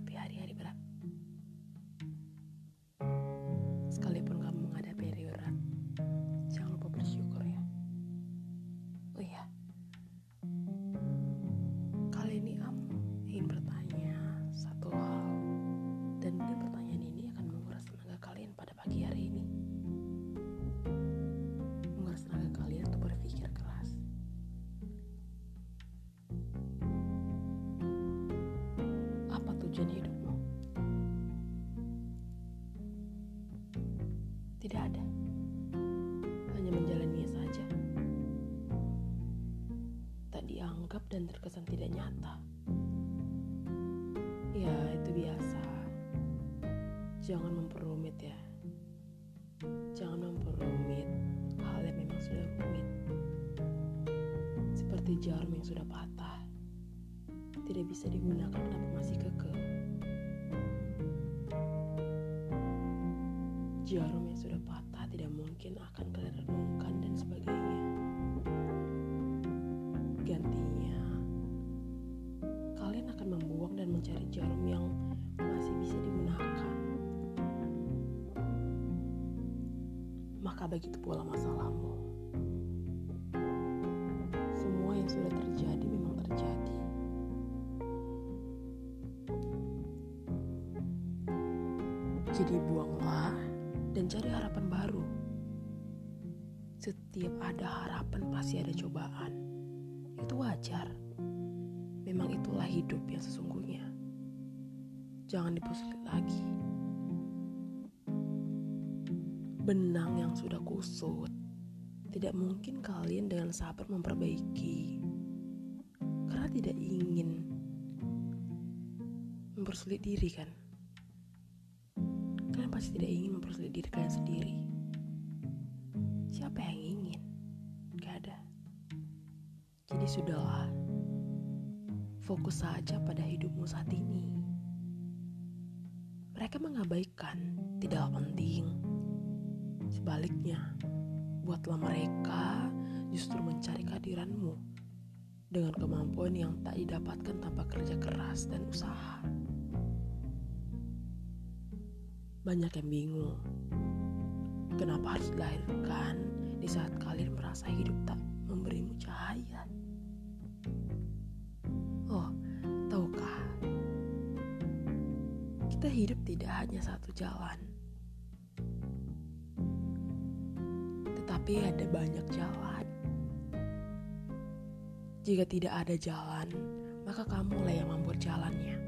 menghadapi hari-hari berat. Tujuan hidupmu? Tidak ada. Hanya menjalaninya saja. Tak dianggap dan terkesan tidak nyata. Ya, itu biasa. Jangan memperumit ya. Jangan memperumit hal yang memang sudah rumit. Seperti jarum yang sudah patah. Tidak bisa digunakan kenapa masih kekeh. Jarum yang sudah patah tidak mungkin akan kalian renungkan dan sebagainya. Gantinya, kalian akan membuang dan mencari jarum yang masih bisa digunakan. Maka begitu pula masalahmu. Semua yang sudah terjadi memang terjadi. Jadi buanglah dan cari harapan baru. Setiap ada harapan pasti ada cobaan. Itu wajar. Memang itulah hidup yang sesungguhnya. Jangan dipersulit lagi. Benang yang sudah kusut, tidak mungkin kalian dengan sabar memperbaiki. Karena tidak ingin mempersulit diri kan? Pasti tidak ingin mempersulit diri kalian sendiri. Siapa yang ingin? Gak ada. Jadi sudahlah. Fokus saja pada hidupmu saat ini. Mereka mengabaikan, tidak penting. Sebaliknya, buatlah mereka justru mencari kehadiranmu dengan kemampuan yang tak didapatkan tanpa kerja keras dan usaha. Banyak yang bingung. Kenapa harus dilahirkan di saat kalian merasa hidup tak memberimu cahaya? Oh, tahukah? Kita hidup tidak hanya satu jalan. Tetapi ada banyak jalan. Jika tidak ada jalan, maka kamulah yang membuat jalannya.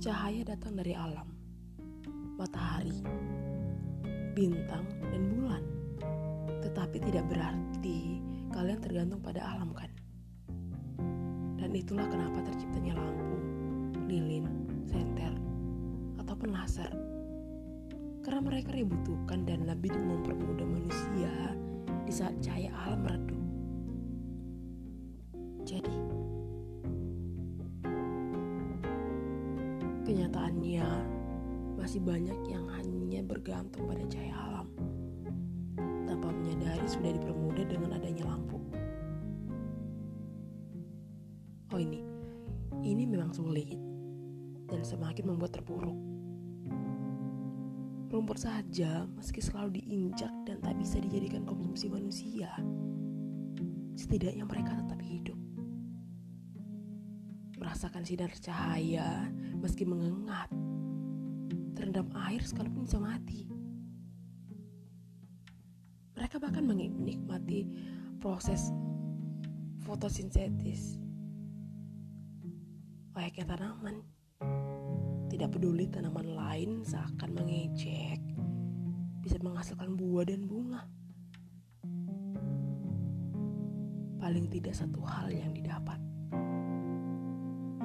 Cahaya datang dari alam, matahari, bintang, dan bulan. Tetapi tidak berarti kalian tergantung pada alam kan? Dan itulah kenapa terciptanya lampu, lilin, senter, ataupun laser. Karena mereka dibutuhkan dan lebih mempermudah manusia di saat cahaya alam meredup. Jadi, kenyataannya masih banyak yang hanya bergantung pada cahaya alam tanpa menyadari sudah dipermudah dengan adanya lampu. Oh ini, ini memang sulit dan semakin membuat terpuruk. Rumput saja meski selalu diinjak dan tak bisa dijadikan konsumsi manusia, setidaknya mereka tetap hidup. Merasakan sinar cahaya meski mengengat, terendam air sekalipun bisa mati. Mereka bahkan menikmati proses fotosintesis layaknya tanaman. Tidak peduli tanaman lain seakan mengejek, bisa menghasilkan buah dan bunga. Paling tidak satu hal yang didapat.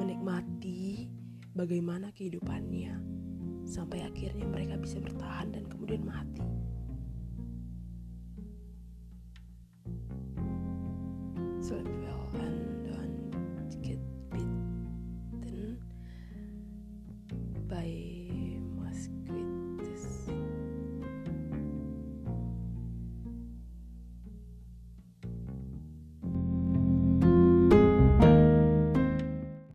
Menikmati bagaimana kehidupannya sampai akhirnya mereka bisa bertahan dan kemudian mati. Selesai.